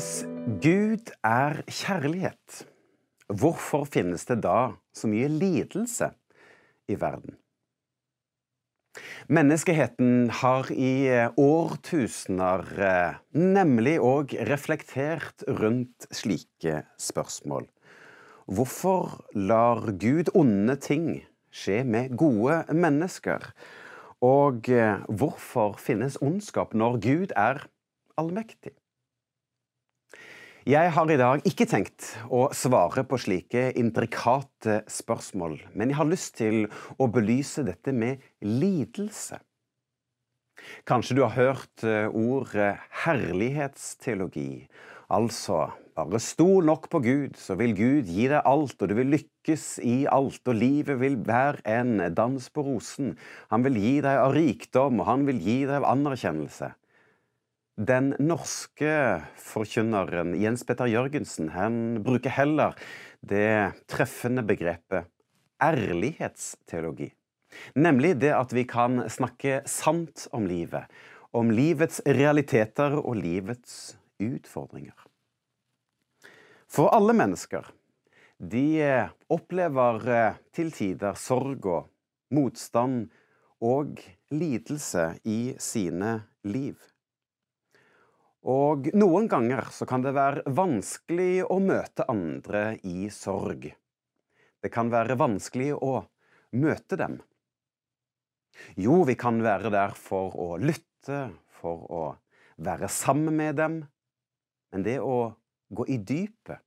Hvis Gud er kjærlighet, hvorfor finnes det da så mye lidelse i verden? Menneskeheten har i årtusener nemlig òg reflektert rundt slike spørsmål. Hvorfor lar Gud onde ting skje med gode mennesker? Og hvorfor finnes ondskap når Gud er allmektig? Jeg har i dag ikke tenkt å svare på slike intrikate spørsmål, men jeg har lyst til å belyse dette med lidelse. Kanskje du har hørt ordet herlighetsteologi, altså bare stol nok på Gud, så vil Gud gi deg alt, og du vil lykkes i alt, og livet vil være en dans på rosen. Han vil gi deg av rikdom, og han vil gi deg av anerkjennelse. Den norske forkynneren Jens Petter Jørgensen han bruker heller det treffende begrepet ærlighetsteologi. Nemlig det at vi kan snakke sant om livet, om livets realiteter og livets utfordringer. For alle mennesker, de opplever til tider sorg og motstand og lidelse i sine liv. Og noen ganger så kan det være vanskelig å møte andre i sorg. Det kan være vanskelig å møte dem. Jo, vi kan være der for å lytte, for å være sammen med dem, men det å gå i dypet,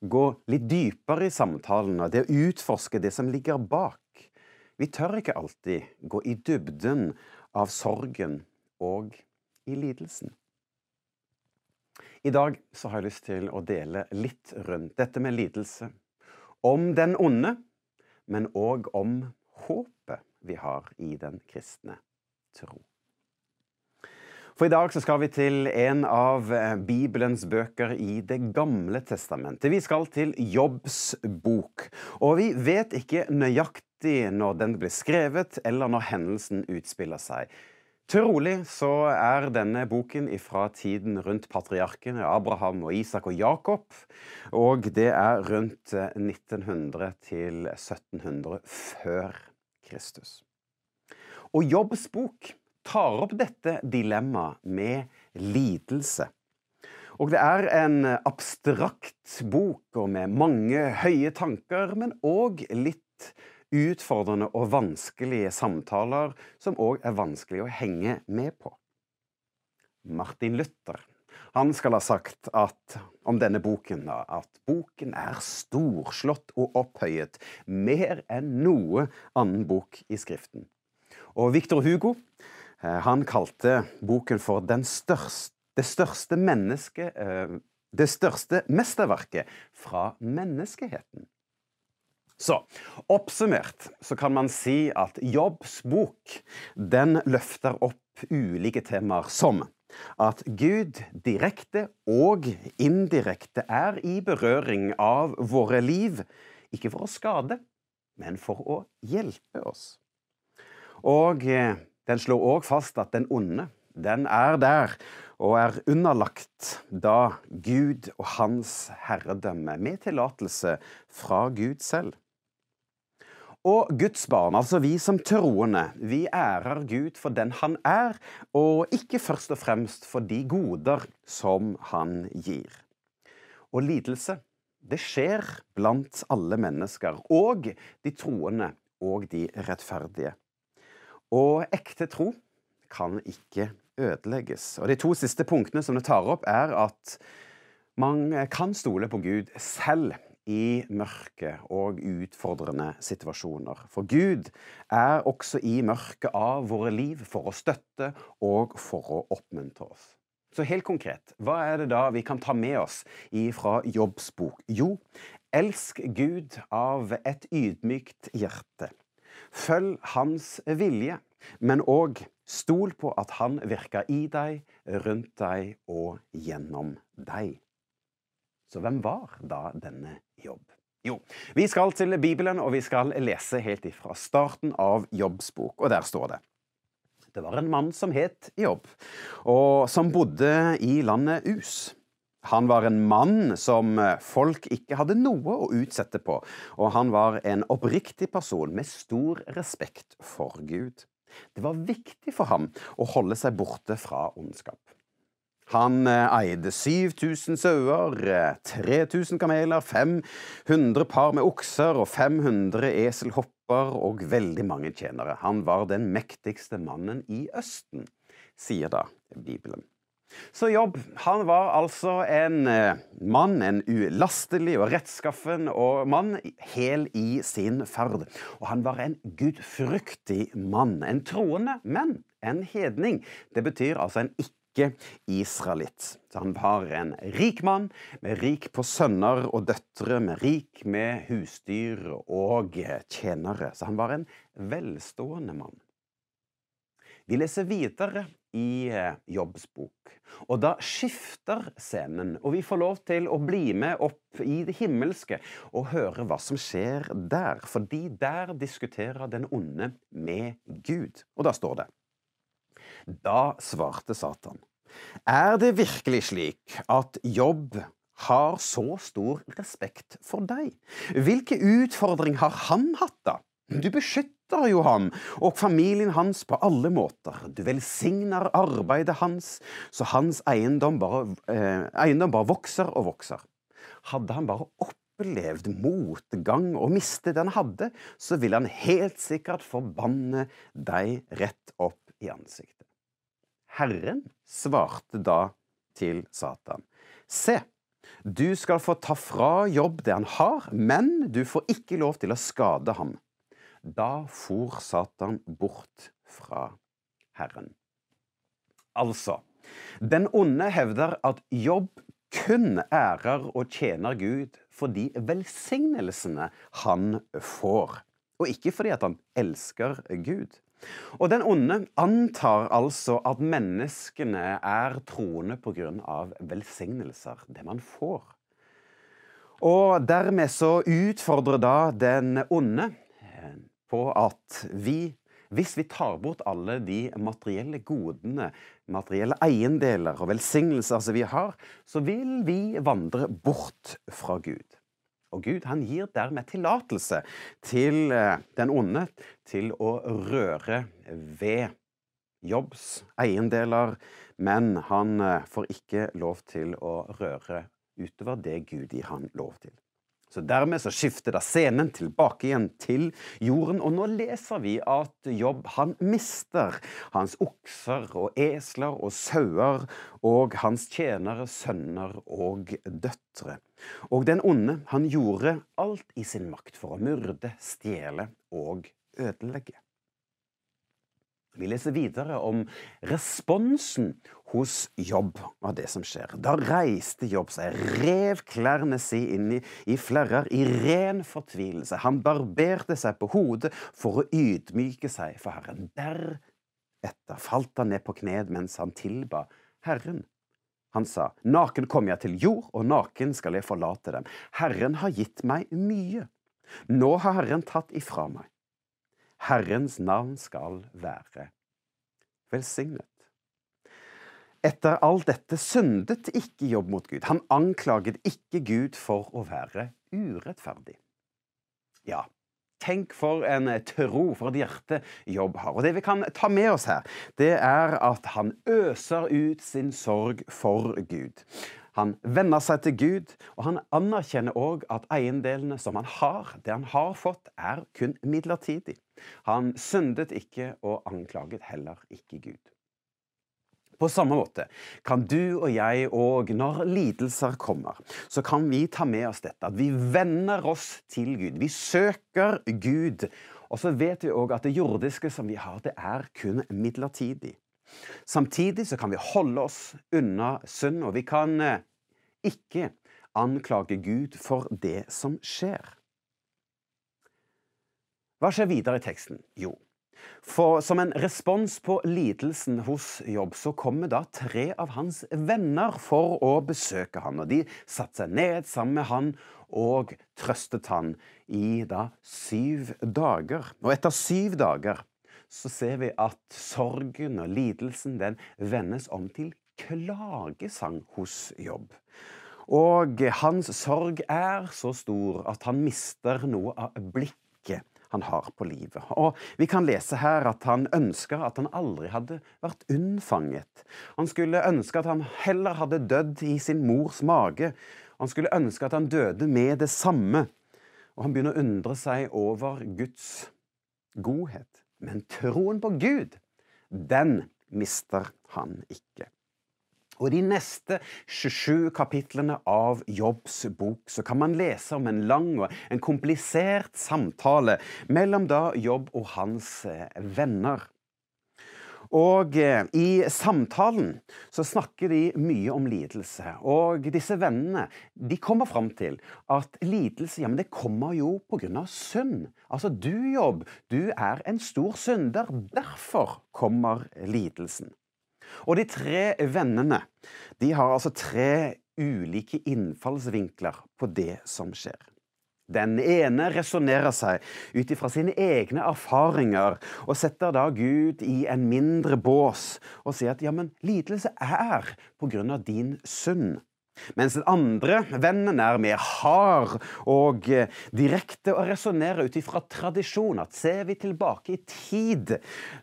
gå litt dypere i samtalene, det å utforske det som ligger bak Vi tør ikke alltid gå i dybden av sorgen og i lidelsen. I dag så har jeg lyst til å dele litt rundt dette med lidelse. Om den onde, men òg om håpet vi har i den kristne tro. For i dag så skal vi til en av Bibelens bøker i Det gamle testamentet. Vi skal til Jobbs bok, og vi vet ikke nøyaktig når den ble skrevet, eller når hendelsen utspiller seg. Trolig så er denne boken fra tiden rundt patriarkene Abraham og Isak og Jakob, og det er rundt 1900 til 1700 før Kristus. Og Jobbs bok tar opp dette dilemmaet med lidelse. Og det er en abstrakt bok og med mange høye tanker, men òg litt utfordrende og vanskelige samtaler som òg er vanskelig å henge med på. Martin Luther han skal ha sagt at, om denne boken at boken er storslått og opphøyet, mer enn noe annen bok i Skriften. Og Victor Hugo han kalte boken for største, det største mennesket Det største mesterverket fra menneskeheten. Så oppsummert så kan man si at Jobbs bok den løfter opp ulike temaer som at Gud direkte og indirekte er i berøring av våre liv, ikke for å skade, men for å hjelpe oss. Og den slår òg fast at den onde, den er der og er underlagt da Gud og hans herredømme, med tillatelse fra Gud selv. Og Guds barn, altså vi som troende, vi ærer Gud for den han er, og ikke først og fremst for de goder som han gir. Og lidelse, det skjer blant alle mennesker, og de troende og de rettferdige. Og ekte tro kan ikke ødelegges. Og de to siste punktene som det tar opp, er at man kan stole på Gud selv i mørke og utfordrende situasjoner. For Gud er også i mørket av våre liv for å støtte og for å oppmuntre oss. Så helt konkret, hva er det da vi kan ta med oss fra Jobbs bok? Jo, elsk Gud av et ydmykt hjerte. Følg Hans vilje, men òg stol på at Han virker i deg, rundt deg og gjennom deg. Så hvem var da denne Jobb? Jo, vi skal til Bibelen, og vi skal lese helt ifra starten av Jobbs bok, og der står det. Det var en mann som het Jobb, og som bodde i landet Us. Han var en mann som folk ikke hadde noe å utsette på, og han var en oppriktig person med stor respekt for Gud. Det var viktig for ham å holde seg borte fra ondskap. Han eide 7000 sauer, 3000 kameler, 500 par med okser og 500 eselhopper og veldig mange tjenere. Han var den mektigste mannen i Østen, sier da Bibelen. Så Jobb han var altså en mann, en ulastelig og rettskaffen og mann, hel i sin ferd. Og han var en gudfryktig mann. En troende, men en hedning. Det betyr altså en ikke-israelitt. Så han var en rik mann, med rik på sønner og døtre, med rik med husdyr og tjenere. Så han var en velstående mann. Vi leser videre i Jobbs bok, og da skifter scenen, og vi får lov til å bli med opp i det himmelske og høre hva som skjer der, fordi der diskuterer den onde med Gud. Og da står det Da svarte Satan, er det virkelig slik at Jobb har så stor respekt for deg? Hvilke utfordring har han hatt, da? Du beskytter jo ham og familien hans på alle måter. Du velsigner arbeidet hans, så hans eiendom bare, eh, eiendom bare vokser og vokser. Hadde han bare opplevd motgang og mistet han hadde, så ville han helt sikkert forbanne deg rett opp i ansiktet. Herren svarte da til Satan. Se, du skal få ta fra jobb det han har, men du får ikke lov til å skade ham. Da for Satan bort fra Herren. Altså, den onde hevder at jobb kun ærer og tjener Gud for de velsignelsene han får, og ikke fordi at han elsker Gud. Og den onde antar altså at menneskene er troende av velsignelser, det man får. Og dermed så utfordrer da den onde på at vi, hvis vi tar bort alle de materielle godene, materielle eiendeler og velsignelser som vi har, så vil vi vandre bort fra Gud. Og Gud han gir dermed tillatelse til den onde til å røre ved Jobbs eiendeler, men han får ikke lov til å røre utover det Gud gir han lov til. Så Dermed så skifter da scenen tilbake igjen til jorden, og nå leser vi at Jobb han mister hans okser og esler og sauer og hans tjenere, sønner og døtre. Og den onde, han gjorde alt i sin makt for å myrde, stjele og ødelegge. Vi leser videre om responsen hos Jobb av det som skjer. Da reiste Jobb seg, rev klærne si inn i, i flerrer i ren fortvilelse. Han barberte seg på hodet for å ydmyke seg for Herren. Deretter falt han ned på kne mens han tilba Herren. Han sa, Naken kom jeg til jord, og naken skal jeg forlate dem. Herren har gitt meg mye. Nå har Herren tatt ifra meg. Herrens navn skal være velsignet. Etter alt dette syndet ikke Jobb mot Gud. Han anklaget ikke Gud for å være urettferdig. Ja, tenk for en tro, for et hjerte Jobb har. Og det vi kan ta med oss her, det er at han øser ut sin sorg for Gud. Han venner seg til Gud, og han anerkjenner òg at eiendelene som han har, det han har fått, er kun midlertidig. Han syndet ikke og anklaget heller ikke Gud. På samme måte kan du og jeg òg, når lidelser kommer, så kan vi ta med oss dette, at vi venner oss til Gud. Vi søker Gud. Og så vet vi òg at det jordiske som vi har, det er kun midlertidig. Samtidig så kan vi holde oss unna synd, og vi kan eh, ikke anklage Gud for det som skjer. Hva skjer videre i teksten? Jo, for som en respons på lidelsen hos Jobb, så kommer da tre av hans venner for å besøke han. Og de satte seg ned sammen med han og trøstet han i da syv dager. Og etter syv dager så ser vi at sorgen og lidelsen den vendes om til klagesang hos Jobb. Og hans sorg er så stor at han mister noe av blikket han har på livet. Og vi kan lese her at han ønsker at han aldri hadde vært unnfanget. Han skulle ønske at han heller hadde dødd i sin mors mage. Han skulle ønske at han døde med det samme. Og han begynner å undre seg over Guds godhet. Men troen på Gud, den mister han ikke. Og de neste 27 kapitlene av Jobbs bok så kan man lese om en lang og en komplisert samtale mellom da Jobb og hans eh, venner. Og eh, I samtalen så snakker de mye om lidelse. Og disse vennene de kommer fram til at lidelse ja, men det kommer jo pga. synd. Altså, du, Jobb, du er en stor synder. Derfor kommer lidelsen. Og de tre vennene de har altså tre ulike innfallsvinkler på det som skjer. Den ene resonnerer seg ut ifra sine egne erfaringer og setter da Gud i en mindre bås og sier at ja, men lidelse er på grunn av din synd. Mens den andre vennen er mer hard og eh, direkte og resonnerer ut ifra tradisjon. At ser vi tilbake i tid,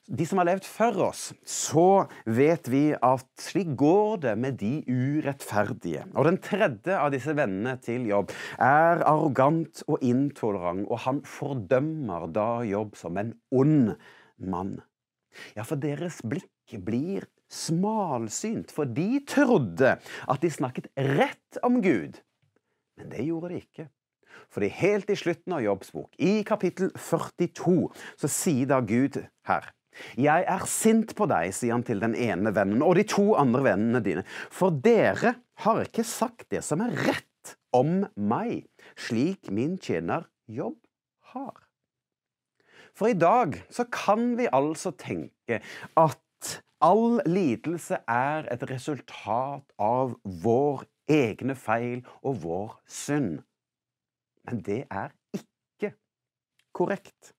de som har levd før oss, så vet vi at slik går det med de urettferdige. Og den tredje av disse vennene til Jobb er arrogant og intolerant, og han fordømmer da Jobb som en ond mann. Ja, for deres blikk blir smalsynt, for de trodde at de snakket rett om Gud. Men det gjorde de ikke. Fordi helt i slutten av Jobbs bok, i kapittel 42, så sier da Gud her Jeg er sint på deg, sier han til den ene vennen og de to andre vennene dine, for dere har ikke sagt det som er rett om meg, slik min tjener Jobb har. For i dag så kan vi altså tenke at All lidelse er et resultat av vår egne feil og vår synd. Men det er ikke korrekt.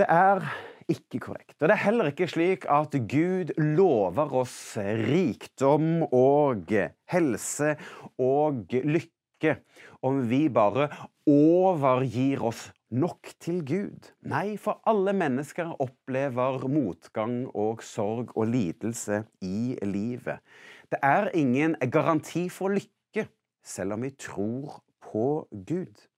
Det er ikke korrekt. Og det er heller ikke slik at Gud lover oss rikdom og helse og lykke om vi bare overgir oss nok til Gud. Nei, for alle mennesker opplever motgang og sorg og lidelse i livet. Det er ingen garanti for lykke, selv om vi tror på Gud.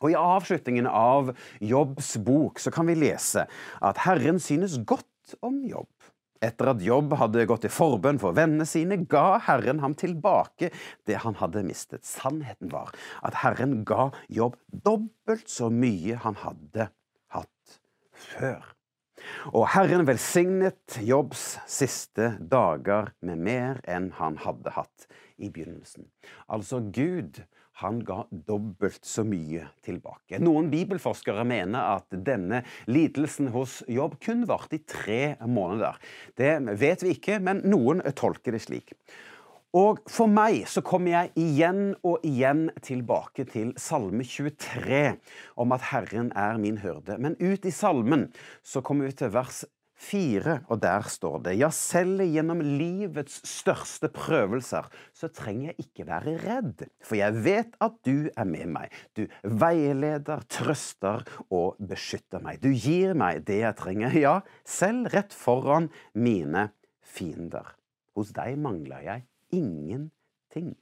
Og I avslutningen av Jobbs bok så kan vi lese at Herren synes godt om Jobb. Etter at Jobb hadde gått i forbønn for vennene sine, ga Herren ham tilbake det han hadde mistet. Sannheten var at Herren ga Jobb dobbelt så mye han hadde hatt før. Og Herren velsignet Jobbs siste dager med mer enn han hadde hatt i begynnelsen. Altså Gud han ga dobbelt så mye tilbake. Noen bibelforskere mener at denne lidelsen hos Jobb kun varte i tre måneder. Det vet vi ikke, men noen tolker det slik. Og for meg så kommer jeg igjen og igjen tilbake til Salme 23, om at Herren er min hyrde. Men ut i salmen så kommer vi til vers Fire, og der står det, ja, selv gjennom livets største prøvelser så trenger jeg ikke være redd, for jeg vet at du er med meg. Du veileder, trøster og beskytter meg. Du gir meg det jeg trenger, ja, selv rett foran mine fiender. Hos deg mangler jeg ingenting.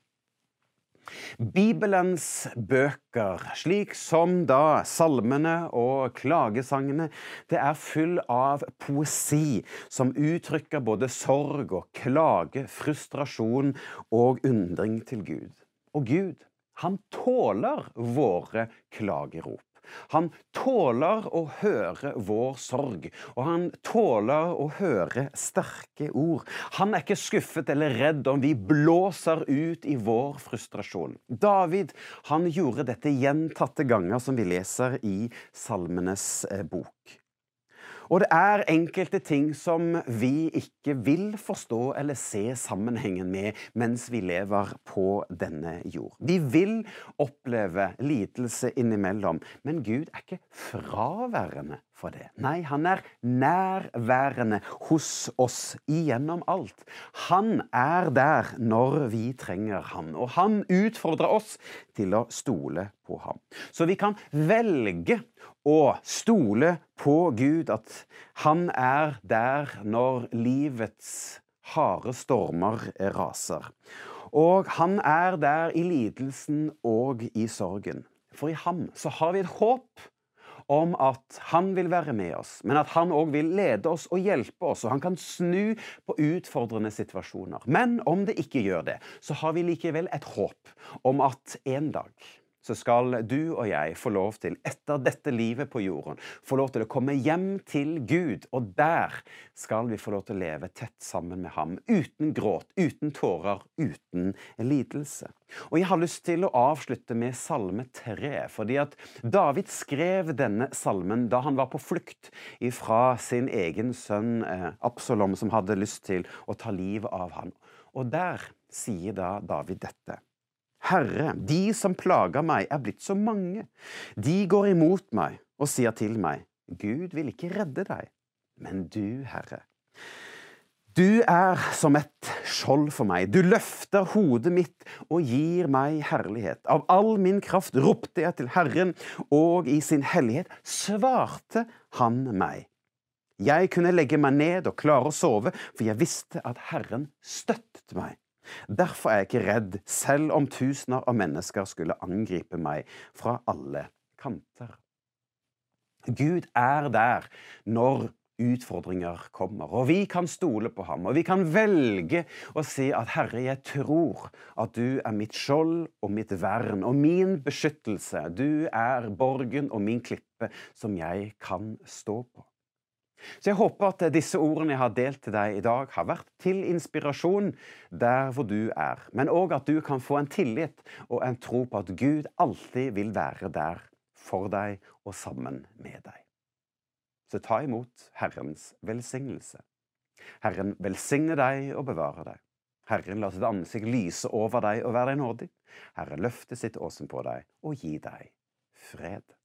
Bibelens bøker, slik som da salmene og klagesangene, det er full av poesi som uttrykker både sorg og klage, frustrasjon og undring til Gud. Og Gud, han tåler våre klagerop. Han tåler å høre vår sorg, og han tåler å høre sterke ord. Han er ikke skuffet eller redd om vi blåser ut i vår frustrasjon. David han gjorde dette gjentatte ganger, som vi leser i Salmenes eh, bok. Og det er enkelte ting som vi ikke vil forstå eller se sammenhengen med mens vi lever på denne jord. Vi vil oppleve lidelse innimellom, men Gud er ikke fraværende for det. Nei, han er nærværende hos oss igjennom alt. Han er der når vi trenger han, og han utfordrer oss til å stole på ham. Så vi kan velge å stole på Gud, at han er der når livets harde stormer raser. Og han er der i lidelsen og i sorgen. For i ham så har vi et håp om at han vil være med oss, men at han òg vil lede oss og hjelpe oss, og han kan snu på utfordrende situasjoner. Men om det ikke gjør det, så har vi likevel et håp om at en dag så skal du og jeg få lov til, etter dette livet på jorden, få lov til å komme hjem til Gud. Og der skal vi få lov til å leve tett sammen med ham, uten gråt, uten tårer, uten lidelse. Og jeg har lyst til å avslutte med Salme 3, fordi at David skrev denne salmen da han var på flukt fra sin egen sønn eh, Absalom, som hadde lyst til å ta livet av han. Og der sier da David dette. Herre, de som plager meg, er blitt så mange. De går imot meg og sier til meg, Gud vil ikke redde deg, men du, Herre. Du er som et skjold for meg, du løfter hodet mitt og gir meg herlighet. Av all min kraft ropte jeg til Herren, og i sin hellighet svarte han meg. Jeg kunne legge meg ned og klare å sove, for jeg visste at Herren støttet meg. Derfor er jeg ikke redd, selv om tusener av mennesker skulle angripe meg fra alle kanter. Gud er der når utfordringer kommer, og vi kan stole på ham, og vi kan velge å si at Herre, jeg tror at du er mitt skjold og mitt vern og min beskyttelse. Du er borgen og min klippe som jeg kan stå på. Så jeg håper at disse ordene jeg har delt til deg i dag, har vært til inspirasjon der hvor du er, men òg at du kan få en tillit og en tro på at Gud alltid vil være der for deg og sammen med deg. Så ta imot Herrens velsignelse. Herren velsigne deg og bevare deg. Herren la sitt ansikt lyse over deg og være deg nådig. Herren løfte sitt åsen på deg og gi deg fred.